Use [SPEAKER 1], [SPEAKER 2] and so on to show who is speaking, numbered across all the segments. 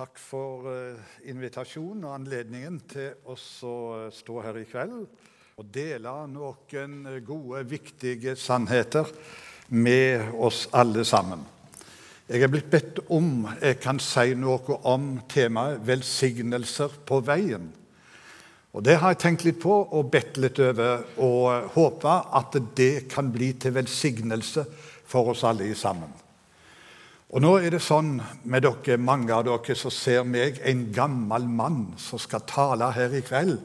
[SPEAKER 1] Takk for eh, invitasjonen og anledningen til å eh, stå her i kveld og dele noen eh, gode, viktige sannheter med oss alle sammen. Jeg er blitt bedt om jeg kan si noe om temaet 'velsignelser på veien'. Og Det har jeg tenkt litt på og bedt litt over, og håper at det kan bli til velsignelse for oss alle sammen. Og nå er det sånn med dere, mange av dere som ser meg, en gammel mann som skal tale her i kveld.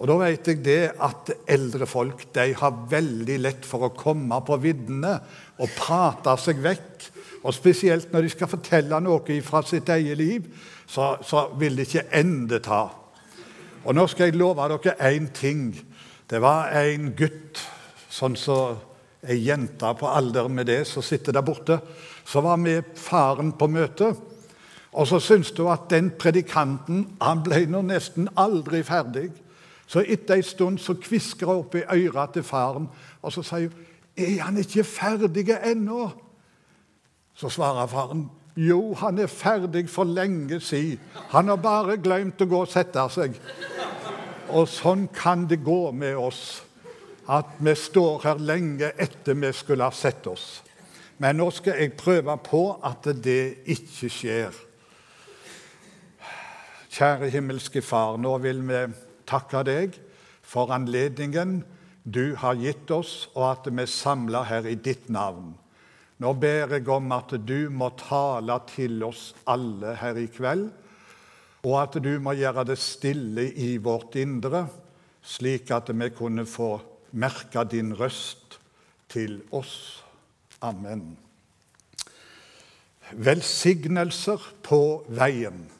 [SPEAKER 1] Og da vet jeg det at eldre folk de har veldig lett for å komme på viddene og prate seg vekk. Og spesielt når de skal fortelle noe fra sitt eget liv, så, så vil det ikke ende ta. Og nå skal jeg love dere én ting. Det var en gutt, sånn som så ei jente på alder med det, som sitter der borte så var med faren på møte. Og så syntes hun at den predikanten han ble nå nesten aldri ferdig. Så etter en stund så kvisker hun opp i øret til faren og så sier hun, 'Er han ikke ferdig ennå?' Så svarer faren, 'Jo, han er ferdig for lenge siden. Han har bare glemt å gå og sette seg.' Og sånn kan det gå med oss, at vi står her lenge etter vi skulle ha sett oss. Men nå skal jeg prøve på at det ikke skjer. Kjære himmelske Far, nå vil vi takke deg for anledningen du har gitt oss, og at vi er samla her i ditt navn. Nå ber jeg om at du må tale til oss alle her i kveld, og at du må gjøre det stille i vårt indre, slik at vi kunne få merke din røst til oss. Amen. Velsignelser på veien.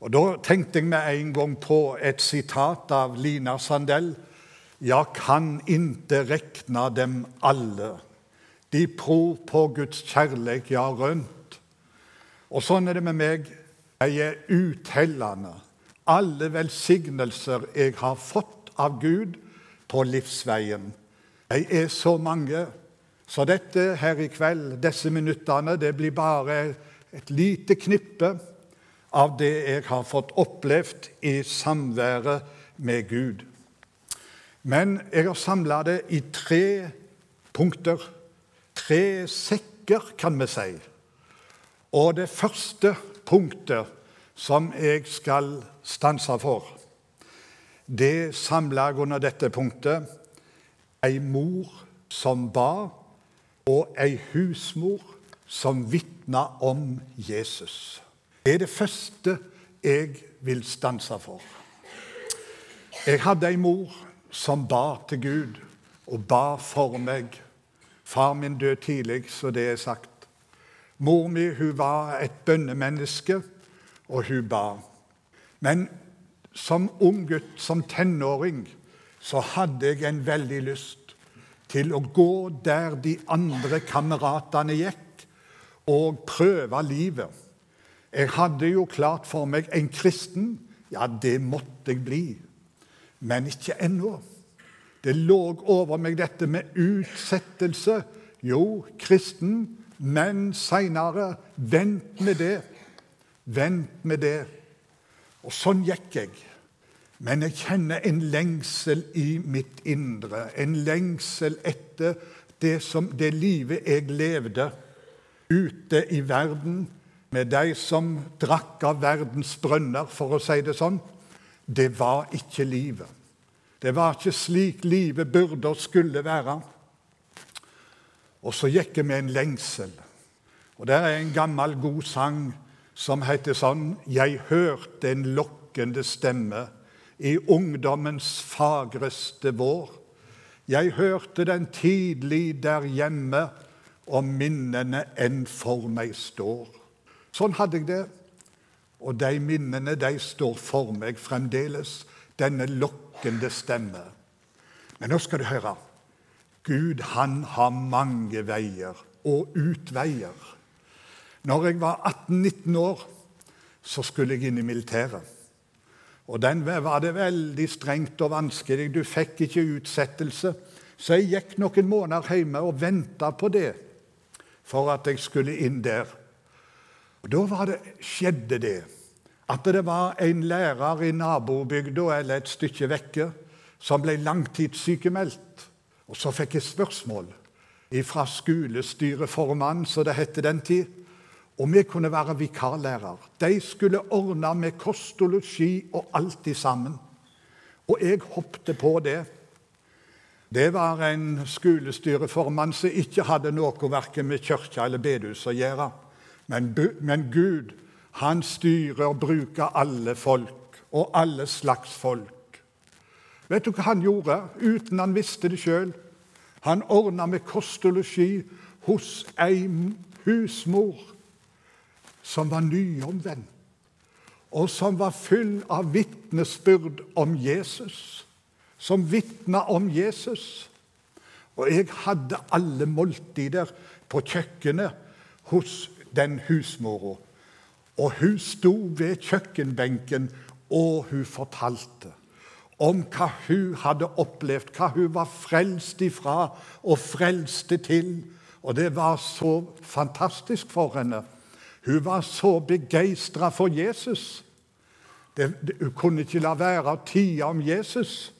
[SPEAKER 1] Og Da tenkte jeg med en gang på et sitat av Lina Sandell. «Jeg kan inte rekna dem alle. De pro på Guds kjærleik, har rønt. Og sånn er det med meg. Jeg er uthellende. Alle velsignelser jeg har fått av Gud på livsveien. De er så mange. Så dette her i kveld, disse minuttene, det blir bare et lite knippe av det jeg har fått opplevd i samværet med Gud. Men jeg har samla det i tre punkter. Tre sekker, kan vi si. Og det første punktet som jeg skal stanse for, det samla under dette punktet ei mor som ba og ei husmor som vitna om Jesus. Det er det første jeg vil stanse for. Jeg hadde ei mor som ba til Gud og ba for meg. Far min døde tidlig, så det er sagt. Mor mi hun var et bønnemenneske, og hun ba. Men som ung gutt, som tenåring, så hadde jeg en veldig lyst til å gå der de andre kameratene gikk, og prøve livet. Jeg hadde jo klart for meg en kristen. Ja, det måtte jeg bli. Men ikke ennå. Det lå over meg dette med utsettelse. Jo, kristen, men seinere. Vent med det. Vent med det. Og sånn gikk jeg. Men jeg kjenner en lengsel i mitt indre, en lengsel etter det, som, det livet jeg levde ute i verden, med de som drakk av verdens brønner, for å si det sånn. Det var ikke livet. Det var ikke slik livet burde og skulle være. Og så gikk jeg med en lengsel. Og Der er en gammel, god sang som heter sånn Jeg hørte en lokkende stemme i ungdommens fagreste vår. Jeg hørte den tidlig der hjemme, og minnene enn for meg står. Sånn hadde jeg det. Og de minnene de står for meg fremdeles, denne lokkende stemme. Men nå skal du høre. Gud, han har mange veier og utveier. Når jeg var 18-19 år, så skulle jeg inn i militæret. Og den var det veldig strengt og vanskelig. Du fikk ikke utsettelse. Så jeg gikk noen måneder hjemme og venta på det for at jeg skulle inn der. Og Da det, skjedde det at det var en lærer i nabobygda eller et stykke vekke som ble langtidssykemeldt. Og så fikk jeg spørsmål fra skolestyreformannen, som det het den tid, om vi kunne være vikarlærer. De skulle ordne med kost og losji og alt i sammen. Og jeg hoppet på det. Det var en skolestyreformann som ikke hadde noe verken med kirka eller bedehus å gjøre. Men, men Gud, han styrer og bruker alle folk, og alle slags folk. Vet du hva han gjorde uten han visste det sjøl? Han ordna med kost og losji hos ei husmor som var nyomvendt, og som var full av vitnesbyrd om Jesus. Som vitna om Jesus. Og jeg hadde alle måltider på kjøkkenet hos den husmora. Og hun sto ved kjøkkenbenken, og hun fortalte om hva hun hadde opplevd, hva hun var frelst ifra og frelste til. Og det var så fantastisk for henne. Hun var så begeistra for Jesus. Det, det, hun kunne ikke la være å tie om Jesus.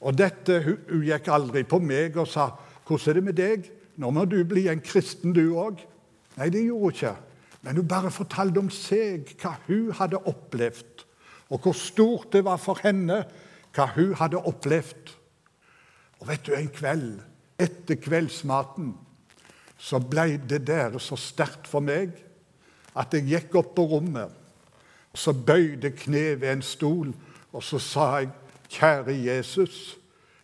[SPEAKER 1] Og dette, hun, hun, gikk aldri på meg og sa 'Hvordan er det med deg? Nå må du bli en kristen, du òg.' Nei, det gjorde hun ikke. Men hun bare fortalte om seg, hva hun hadde opplevd, og hvor stort det var for henne, hva hun hadde opplevd. Og vet du, en kveld etter kveldsmaten så ble det der så sterkt for meg at jeg gikk opp på rommet. og Så bøyde kne ved en stol, og så sa jeg, 'Kjære Jesus,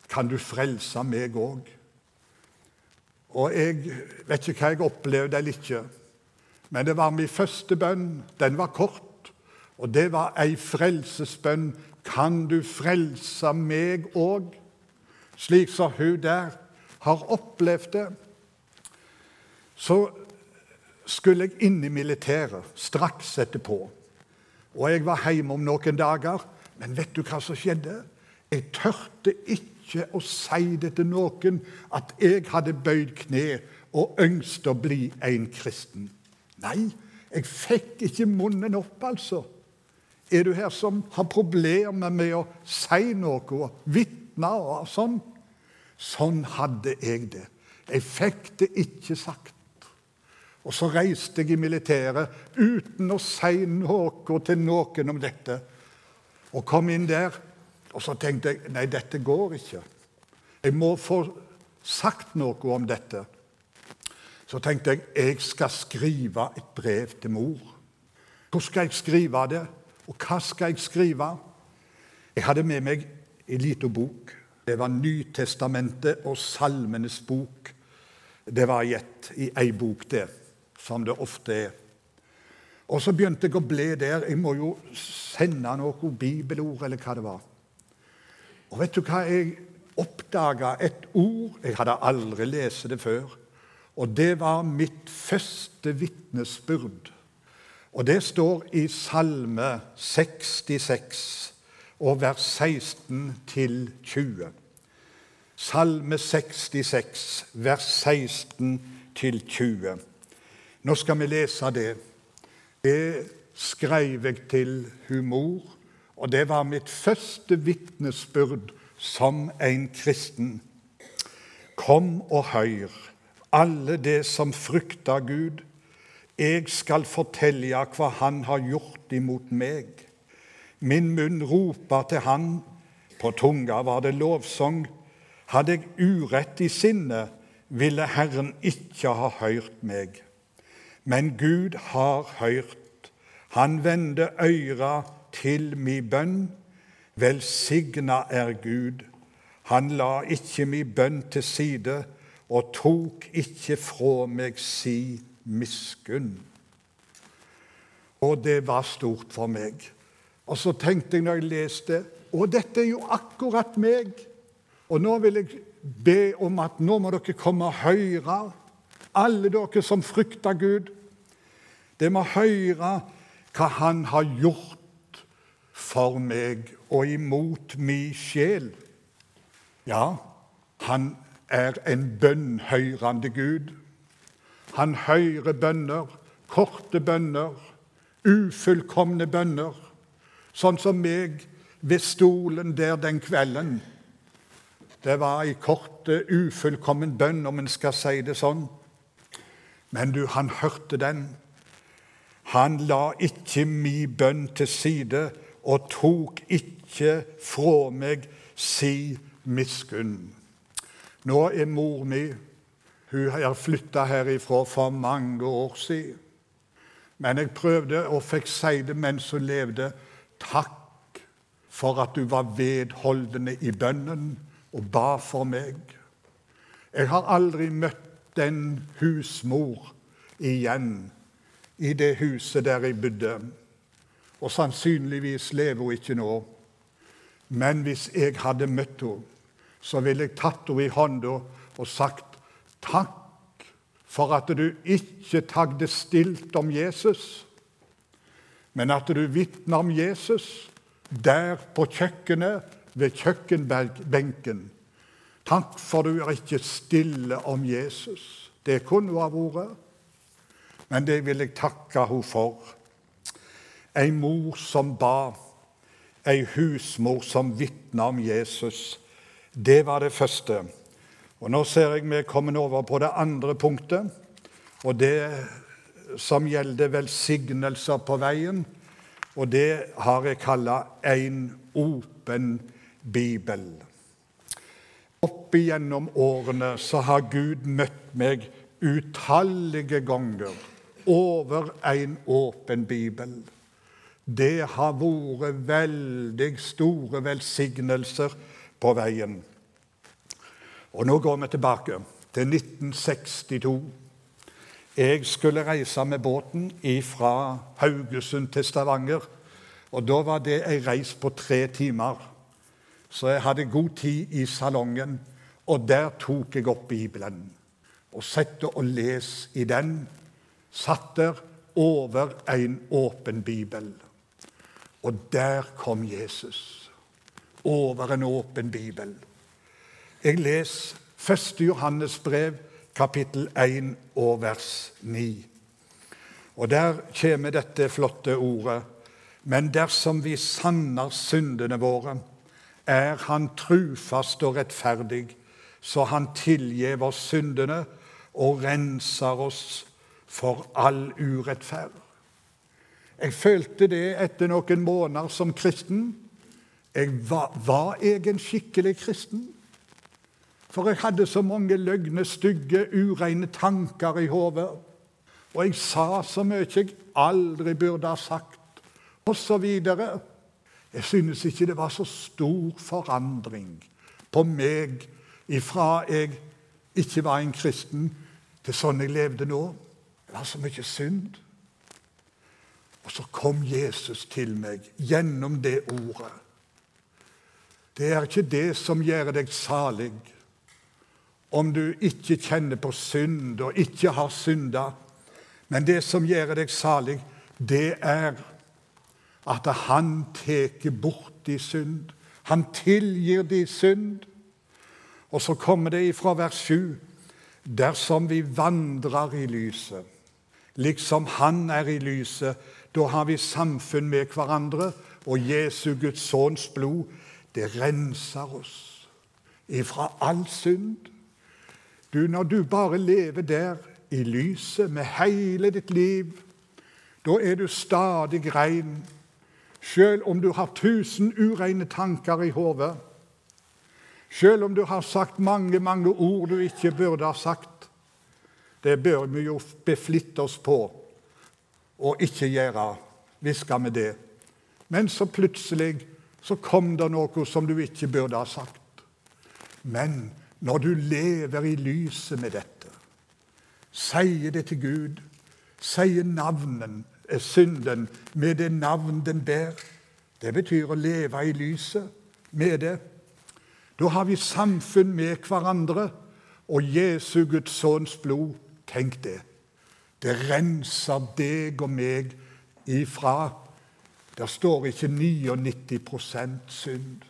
[SPEAKER 1] kan du frelse meg òg?' Og jeg vet ikke hva jeg opplevde eller ikke, men det var min første bønn. Den var kort, og det var ei frelsesbønn. Kan du frelse meg òg? Slik som hun der har opplevd det så skulle jeg inn i militæret straks etterpå. Og jeg var hjemme om noen dager. Men vet du hva som skjedde? Jeg tørte ikke å si det til noen at jeg hadde bøyd kne og ønsket å bli en kristen. Nei, jeg fikk ikke munnen opp, altså. Er du her som har problemer med å si noe og vitne og sånn? Sånn hadde jeg det. Jeg fikk det ikke sagt. Og så reiste jeg i militæret uten å si noe til noen om dette. Og kom inn der, og så tenkte jeg nei, dette går ikke. Jeg må få sagt noe om dette. Så tenkte jeg jeg skal skrive et brev til mor. Hvor skal jeg skrive det, og hva skal jeg skrive? Jeg hadde med meg en liten bok. Det var Nytestamentet og Salmenes bok. Det var gitt i ei bok der som det ofte er. Og så begynte jeg å ble der. Jeg må jo sende noe bibelord, eller hva det var. Og vet du hva? Jeg oppdaga et ord. Jeg hadde aldri lest det før. Og det var mitt første vitnesbyrd. Og det står i Salme 66 og vers 16 til 20. Salme 66, vers 16 til 20. Nå skal vi lese det. Det skrev jeg til humor, og det var mitt første vitnesbyrd som en kristen. Kom og hør, alle det som frykter Gud. Jeg skal fortelle hva Han har gjort imot meg. Min munn roper til Han, på tunga var det lovsang. Hadde jeg urett i sinnet, ville Herren ikke ha hørt meg. Men Gud har hørt. Han vendte øyra til mi bønn. Velsigna er Gud. Han la ikke mi bønn til side og tok ikke fra meg si miskunn. Og det var stort for meg. Og så tenkte jeg når jeg leste Og dette er jo akkurat meg. Og nå vil jeg be om at nå må dere komme og høre alle dere som frykter Gud, det må høre hva Han har gjort for meg og imot mi sjel. Ja, han er en bønnhørende Gud. Han hører bønner, korte bønner, Ufullkomne bønner, sånn som meg ved stolen der den kvelden. Det var ei kort, ufullkommen bønn, om en skal si det sånn. Men du, han hørte den. Han la ikke mi bønn til side og tok ikke fra meg si miskunn. Nå er mor mi Hun har flytta herifra for mange år siden. Men jeg prøvde og fikk si det mens hun levde. Takk for at du var vedholdende i bønnen og ba for meg. Jeg har aldri møtt den husmor igjen i det huset der jeg bodde. Og sannsynligvis lever hun ikke nå. Men hvis jeg hadde møtt henne, så ville jeg tatt henne i hånda og sagt takk for at du ikke tagde stilt om Jesus, men at du vitna om Jesus der på kjøkkenet, ved kjøkkenbenken. Takk for du er ikke stille om Jesus. Det kunne hun ha vært, men det vil jeg takke henne for. Ei mor som ba, ei husmor som vitna om Jesus. Det var det første. Og Nå ser jeg vi er kommet over på det andre punktet, og det som gjelder velsignelser på veien. Og det har jeg kalla en åpen bibel. Opp igjennom årene så har Gud møtt meg utallige ganger over en åpen bibel. Det har vært veldig store velsignelser på veien. Og nå går vi tilbake til 1962. Jeg skulle reise med båten fra Haugesund til Stavanger. Og Da var det ei reis på tre timer. Så jeg hadde god tid i salongen, og der tok jeg opp Bibelen. Og satt og les i den. Satt der over en åpen bibel. Og der kom Jesus. Over en åpen bibel. Jeg leser 1. Johannes brev, kapittel 1 og vers 9. Og der kommer dette flotte ordet. Men dersom vi sanner syndene våre, er Han trufast og rettferdig, så Han tilgjev oss syndene og renser oss for all urettferd. Jeg følte det etter noen måneder som kristen. Jeg var, var jeg en skikkelig kristen? For jeg hadde så mange løgne, stygge, ureine tanker i hodet. Og jeg sa så mye jeg aldri burde ha sagt, osv. Jeg synes ikke det var så stor forandring på meg ifra jeg ikke var en kristen, til sånn jeg levde nå. Det var så mye synd. Og så kom Jesus til meg gjennom det ordet. Det er ikke det som gjør deg salig om du ikke kjenner på synd og ikke har synda. Men det som gjør deg salig, det er at han tar bort de synd. Han tilgir de synd. Og så kommer det ifra vers 7.: Dersom vi vandrer i lyset, liksom Han er i lyset, da har vi samfunn med hverandre, og Jesu Guds sønns blod, det renser oss ifra all synd. Du, Når du bare lever der i lyset med hele ditt liv, da er du stadig rein selv om du har tusen ureine tanker i hodet, selv om du har sagt mange, mange ord du ikke burde ha sagt. Det bør vi jo beflitte oss på og ikke gjøre. Hviske med det. Men så plutselig så kom det noe som du ikke burde ha sagt. Men når du lever i lyset med dette, sier det til Gud, sier navnen synden med det navn den bærer. Det betyr å leve i lyset med det. Da har vi samfunn med hverandre, og Jesu Guds sønns blod, tenk det. Det renser deg og meg ifra Der står ikke 99% synd.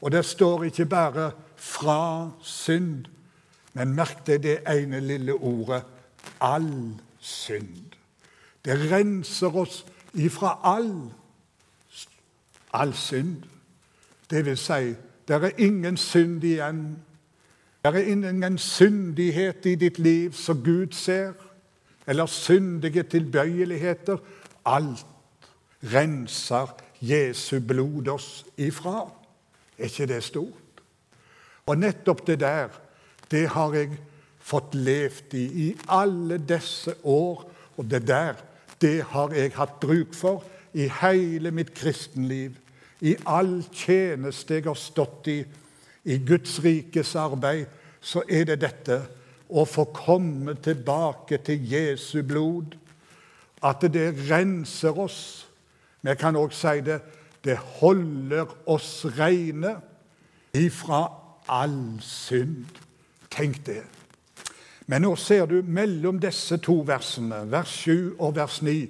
[SPEAKER 1] Og der står ikke bare 'fra synd', men merk deg det ene lille ordet 'all synd'. Det renser oss ifra all, all synd. Det vil si, det er ingen synd igjen. Det er ingen syndighet i ditt liv som Gud ser, eller syndige tilbøyeligheter. Alt renser Jesu blod oss ifra. Er ikke det stort? Og nettopp det der, det har jeg fått levd i i alle disse år. Og det der, det har jeg hatt bruk for i hele mitt kristenliv. I all tjeneste jeg har stått i, i Guds rikes arbeid, så er det dette å få komme tilbake til Jesu blod. At det renser oss. Men jeg kan òg si det det holder oss reine ifra all synd. Tenk det. Men nå ser du mellom disse to versene, vers 7 og vers 9,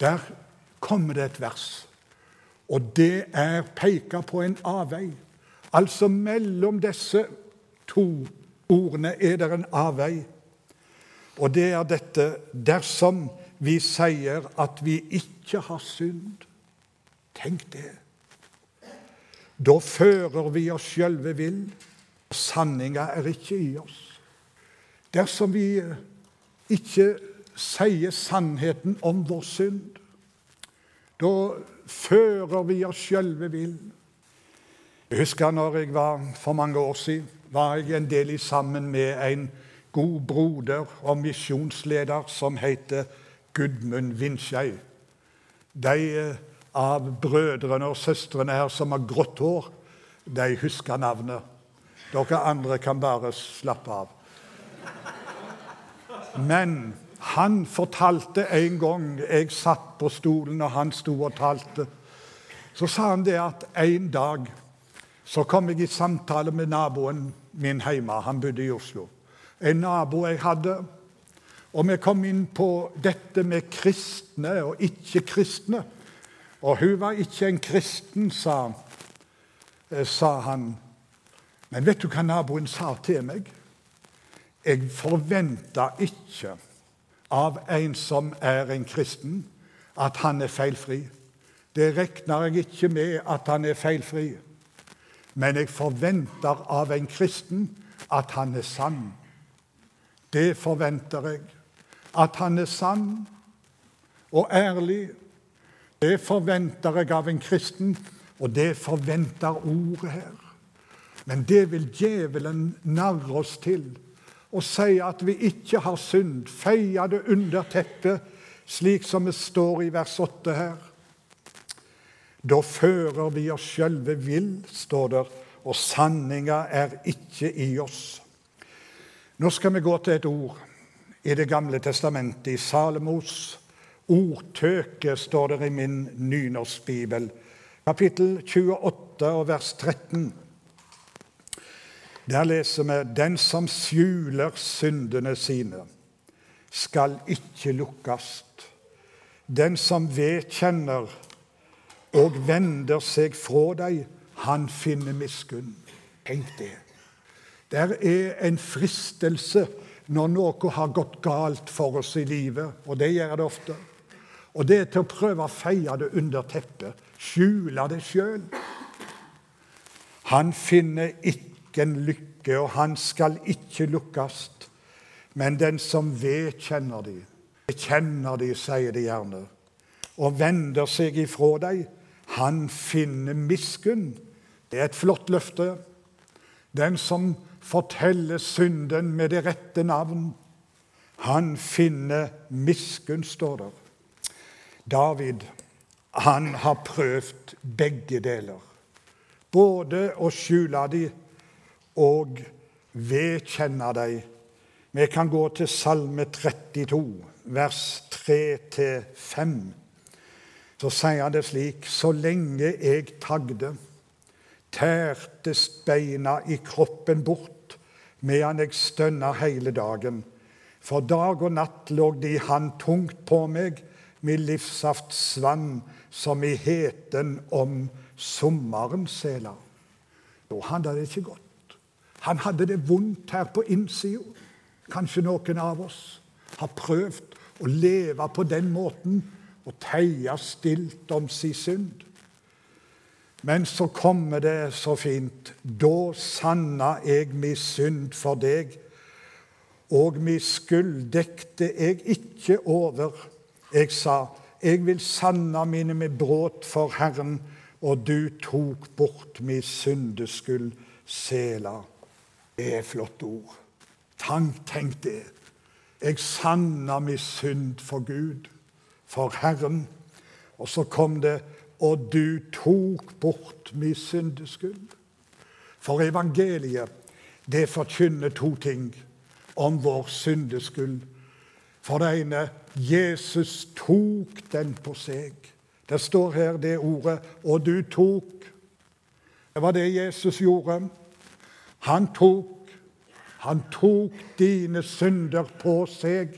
[SPEAKER 1] der kommer det et vers. Og det er peka på en avvei. Altså mellom disse to ordene er det en avvei. Og det er dette dersom vi sier at vi ikke har synd. Tenk det. Da fører vi oss sjølve vill. Sanninga er ikke i oss. Dersom vi ikke sier sannheten om vår synd, da fører vi oss sjølve vill. Jeg husker når jeg var for mange år siden, var jeg en del i sammen med en god broder og misjonsleder som heter Gudmund Vindskei. De eh, av brødrene og søstrene her som har grått hår, de husker navnet. Dere andre kan bare slappe av. Men han fortalte en gang Jeg satt på stolen, og han sto og talte. Så sa han det at en dag så kom jeg i samtale med naboen min hjemme. Han bodde i Oslo. En nabo jeg hadde. Og vi kom inn på dette med kristne og ikke-kristne. Og hun var ikke en kristen, sa, eh, sa han. Men vet du hva naboen sa til meg? Jeg forventa ikke av en som er en kristen, at han er feilfri. Det regner jeg ikke med at han er feilfri. Men jeg forventer av en kristen at han er sann. Det forventer jeg. At han er sann og ærlig. Det forventer jeg av en kristen, og det forventer ordet her. Men det vil djevelen narre oss til og si at vi ikke har synd, feie det under teppet, slik som det står i vers 8 her. Da fører vi oss sjølve vill, står det, og sanninga er ikke i oss. Nå skal vi gå til et ord i Det gamle testamentet, i Salemos ordtøke, står det i min nynorskbibel, kapittel 28 og vers 13. Der leser vi den som skjuler syndene sine, skal ikke lukkast. Den som vedkjenner og vender seg fra deg, han finner miskunn. Tenk det. Der er en fristelse når noe har gått galt for oss i livet, og det gjør det ofte. Og det er til å prøve å feie det under teppet, skjule det sjøl. Han finner ikke en lykke, og han skal ikke lukkes. Men den som vedkjenner de, kjenner de, sier de gjerne, og vender seg ifra deg, han finner miskunn. Det er et flott løfte. Den som forteller synden med det rette navn, han finner miskunn, står der. David, han har prøvd begge deler. Både å skjule de og vedkjenne de. Vi kan gå til Salme 32, vers 3-5. Så sier han det slik.: Så lenge jeg tagde, tærtes beina i kroppen bort, medan jeg stønna hele dagen. For dag og natt lå de han tungt på meg, min livssaft svann som i heten om sommerens seler. Da hadde det ikke gått. Han hadde det vondt her på innsida. Kanskje noen av oss har prøvd å leve på den måten og teia stilt om si synd. Men så kommer det så fint. Da sanna eg mi synd for deg, og mi skyld dekte eg ikke over. Jeg sa, jeg vil sanna mine med bråt for Herren, og du tok bort mi syndeskyld, sela. Det er flott ord. Tank, tenk det. Jeg sanna mi synd for Gud, for Herren. Og så kom det og du tok bort min syndeskyld. For evangeliet, det forkynner to ting om vår syndeskyld. For det ene Jesus tok den på seg. Det står her det ordet 'og du tok'. Det var det Jesus gjorde. Han tok han tok dine synder på seg,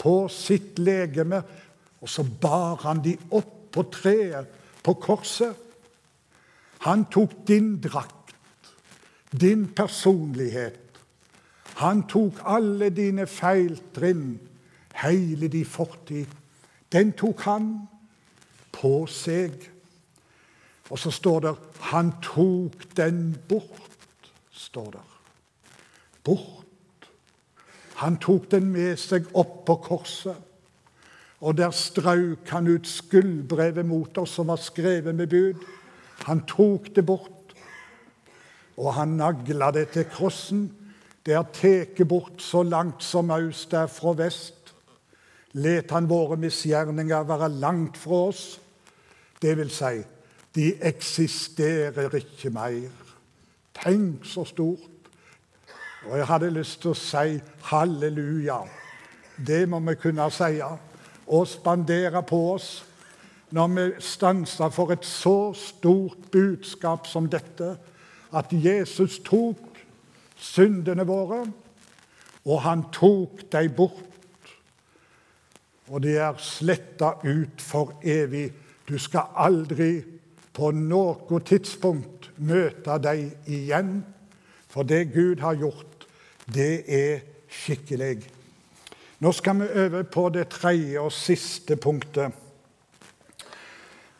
[SPEAKER 1] på sitt legeme, og så bar han de opp på treet på korset. Han tok din drakt, din personlighet. Han tok alle dine feiltrinn, hele din fortid. Den tok han på seg. Og så står det 'Han tok den bort'. står det. Bort. Han tok den med seg opp på korset. Og der strauk han ut skuldbrevet mot oss som var skrevet med bud. Han tok det bort, og han nagla det til krossen. Det er teke bort så langt som aust er fra vest. Let han våre misgjerninger være langt fra oss. Det vil si, de eksisterer ikke mer. Tenk så stort. Og jeg hadde lyst til å si halleluja. Det må vi kunne si og spandere på oss når vi stanser for et så stort budskap som dette, at Jesus tok syndene våre, og han tok dem bort. Og de er sletta ut for evig. Du skal aldri på noe tidspunkt møte dem igjen. For det Gud har gjort, det er skikkelig. Nå skal vi over på det tredje og siste punktet.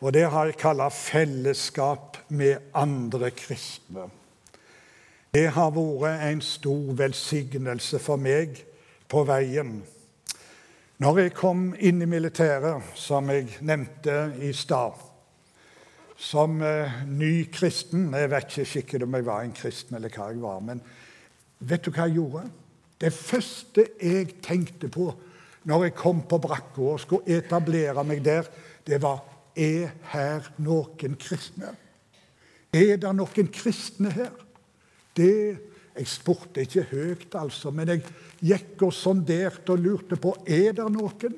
[SPEAKER 1] Og Det har jeg kalla fellesskap med andre kristne. Det har vært en stor velsignelse for meg på veien. Når jeg kom inn i militæret, som jeg nevnte i stad, som uh, ny kristen Jeg vet ikke sikkert om jeg var en kristen eller hva jeg var, men vet du hva jeg gjorde? Det første jeg tenkte på når jeg kom på brakka og skulle etablere meg der, det var Er her noen kristne? Er det noen kristne her? Det, Jeg spurte ikke høyt, altså, men jeg gikk og sonderte og lurte på er det noen.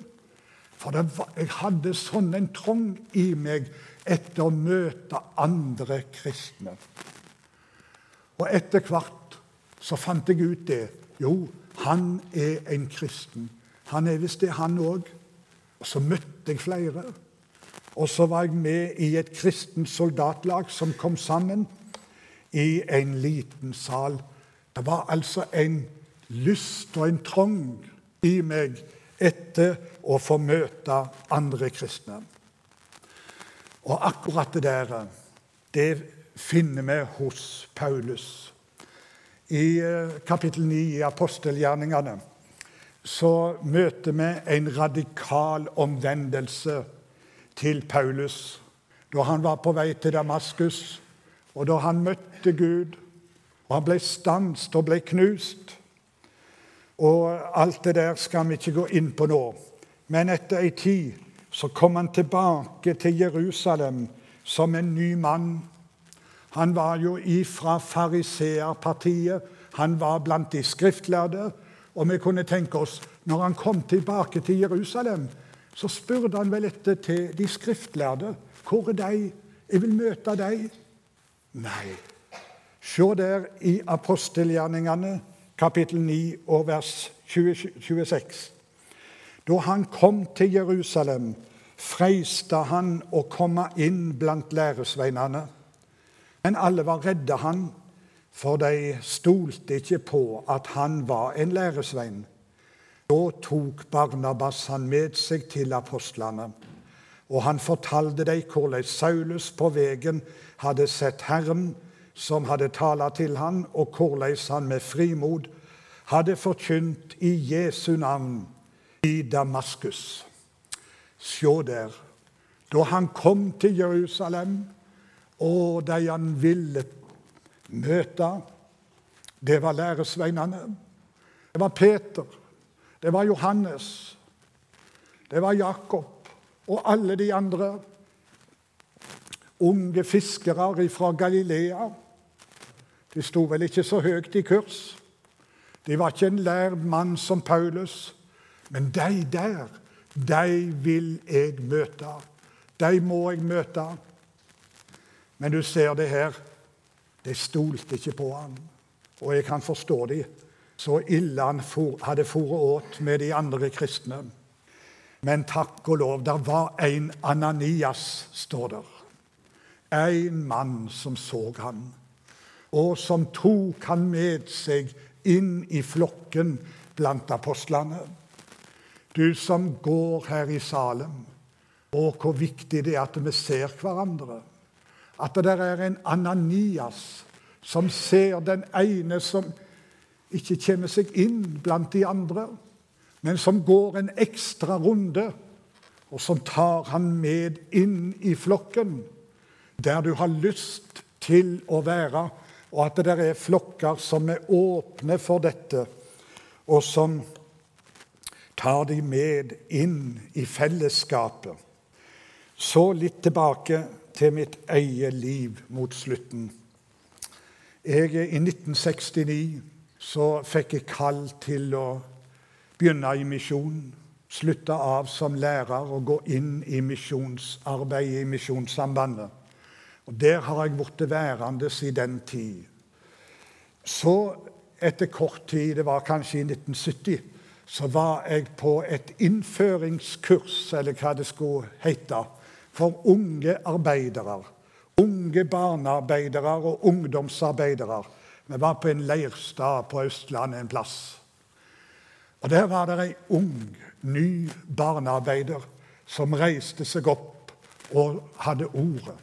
[SPEAKER 1] For var, jeg hadde sånn en trang i meg etter å møte andre kristne. Og etter hvert så fant jeg ut det jo, han er en kristen. Han er visst det, han òg. Og så møtte jeg flere. Og så var jeg med i et kristent soldatlag som kom sammen i en liten sal. Det var altså en lyst og en trong i meg etter å få møte andre kristne. Og akkurat det der, det finner vi hos Paulus. I eh, kapittel 9 i apostelgjerningene så møter vi en radikal omvendelse til Paulus da han var på vei til Damaskus, og da han møtte Gud. og Han ble stanset og ble knust. Og Alt det der skal vi ikke gå inn på nå. Men etter ei tid så kom han tilbake til Jerusalem som en ny mann han var jo ifra fariseerpartiet. Han var blant de skriftlærde. Og vi kunne tenke oss, når han kom tilbake til Jerusalem, så spurte han vel etter til de skriftlærde. Hvor er de? Jeg vil møte dem. Nei. Se der i apostelgjerningene, kapittel 9 og vers 26. Da han kom til Jerusalem, freiste han å komme inn blant læresveinene. Men alle var redde han, for de stolte ikke på at han var en læresvein. Da tok Barnabas han med seg til apostlene. Og han fortalte dem hvordan Saulus på veien hadde sett Herren som hadde talt til han, og hvordan han med frimod hadde forkynt i Jesu navn i Damaskus. Se der, da han kom til Jerusalem, og de han ville møte, det var læresveinene. Det var Peter, det var Johannes, det var Jakob og alle de andre unge fiskere fra Galilea. De sto vel ikke så høyt i kurs. De var ikke en lærd mann som Paulus. Men de der, de vil jeg møte. De må jeg møte. Men du ser det her. De stolte ikke på ham. Og jeg kan forstå dem. Så ille han hadde foret åt med de andre kristne. Men takk og lov, der var en Ananias, står der. En mann som så han, og som tok han med seg inn i flokken blant apostlene. Du som går her i Salem, og hvor viktig det er at vi ser hverandre. At det er en Ananias som ser den ene som ikke kommer seg inn blant de andre, men som går en ekstra runde, og som tar han med inn i flokken der du har lyst til å være, og at det er flokker som er åpne for dette, og som tar de med inn i fellesskapet. Så litt tilbake til mitt eget liv mot slutten. Jeg, I 1969 så fikk jeg kall til å begynne i misjon. Slutte av som lærer og gå inn i misjonsarbeidet i Misjonssambandet. Og Der har jeg blitt værende siden den tid. Så, etter kort tid, det var kanskje i 1970, så var jeg på et innføringskurs, eller hva det skulle hete, for unge arbeidere. Unge barnearbeidere og ungdomsarbeidere. Vi var på en leirstad på Østlandet en plass. Og Der var det ei ung, ny barnearbeider som reiste seg opp og hadde ordet.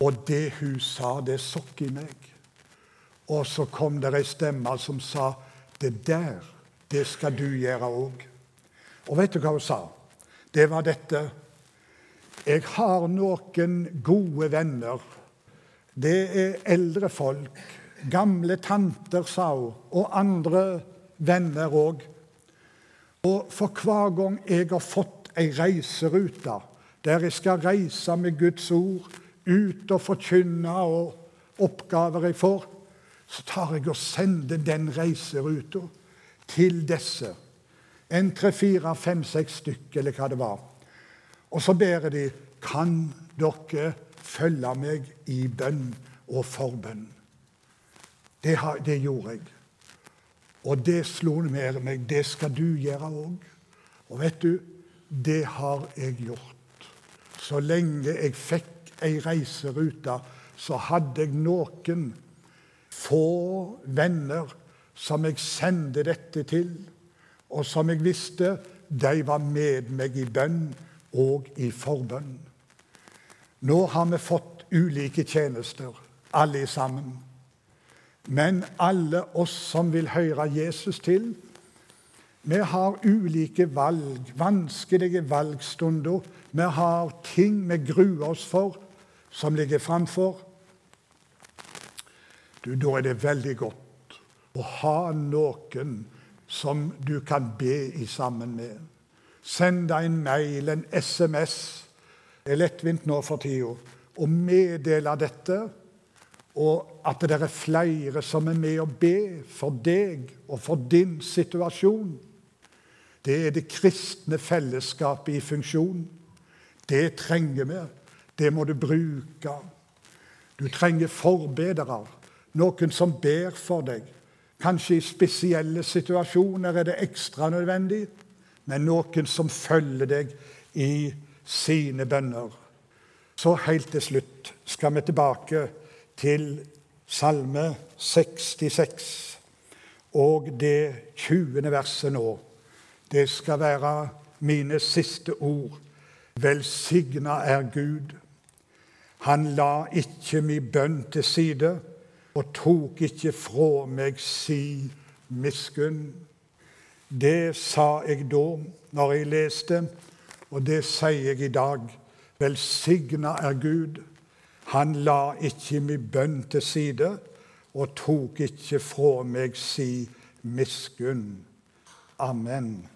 [SPEAKER 1] Og det hun sa, det sokk i meg. Og så kom det ei stemme som sa, 'Det der, det skal du gjøre òg'. Og vet du hva hun sa? Det var dette. Jeg har noen gode venner. Det er eldre folk. Gamle tanter, sa hun. Og andre venner òg. Og for hver gang jeg har fått ei reiserute der jeg skal reise med Guds ord ut og forkynne og oppgaver jeg får, så tar jeg og sender den reiseruta til disse. En tre, fire, fem, seks stykker, eller hva det var. Og så ber de kan dere følge meg i bønn og forbønn. Det, det gjorde jeg. Og det slo ned meg. Det skal du gjøre òg. Og vet du, det har jeg gjort. Så lenge jeg fikk ei reiserute, så hadde jeg noen få venner som jeg sendte dette til, og som jeg visste de var med meg i bønn og i forbønn. Nå har vi fått ulike tjenester, alle sammen. Men alle oss som vil høre Jesus til, vi har ulike valg, vanskelige valgstunder. Vi har ting vi gruer oss for, som ligger framfor, du, da er det veldig godt å ha noen som du kan be i sammen med. Send deg en mail, en SMS. Det er lettvint nå for tida å meddele dette, og at det er flere som er med å be for deg og for din situasjon. Det er det kristne fellesskapet i funksjon. Det trenger vi. Det må du bruke. Du trenger forbedere, noen som ber for deg. Kanskje i spesielle situasjoner er det ekstra nødvendig, men noen som følger deg i sine bønner. Så helt til slutt skal vi tilbake til Salme 66 og det 20. verset nå. Det skal være mine siste ord Velsigna er Gud. Han la ikke mi bønn til side og tok ikke fra meg si miskunn. Det sa jeg da når jeg leste, og det sier jeg i dag. Velsigna er Gud. Han la ikke min bønn til side og tok ikke fra meg si miskunn. Amen.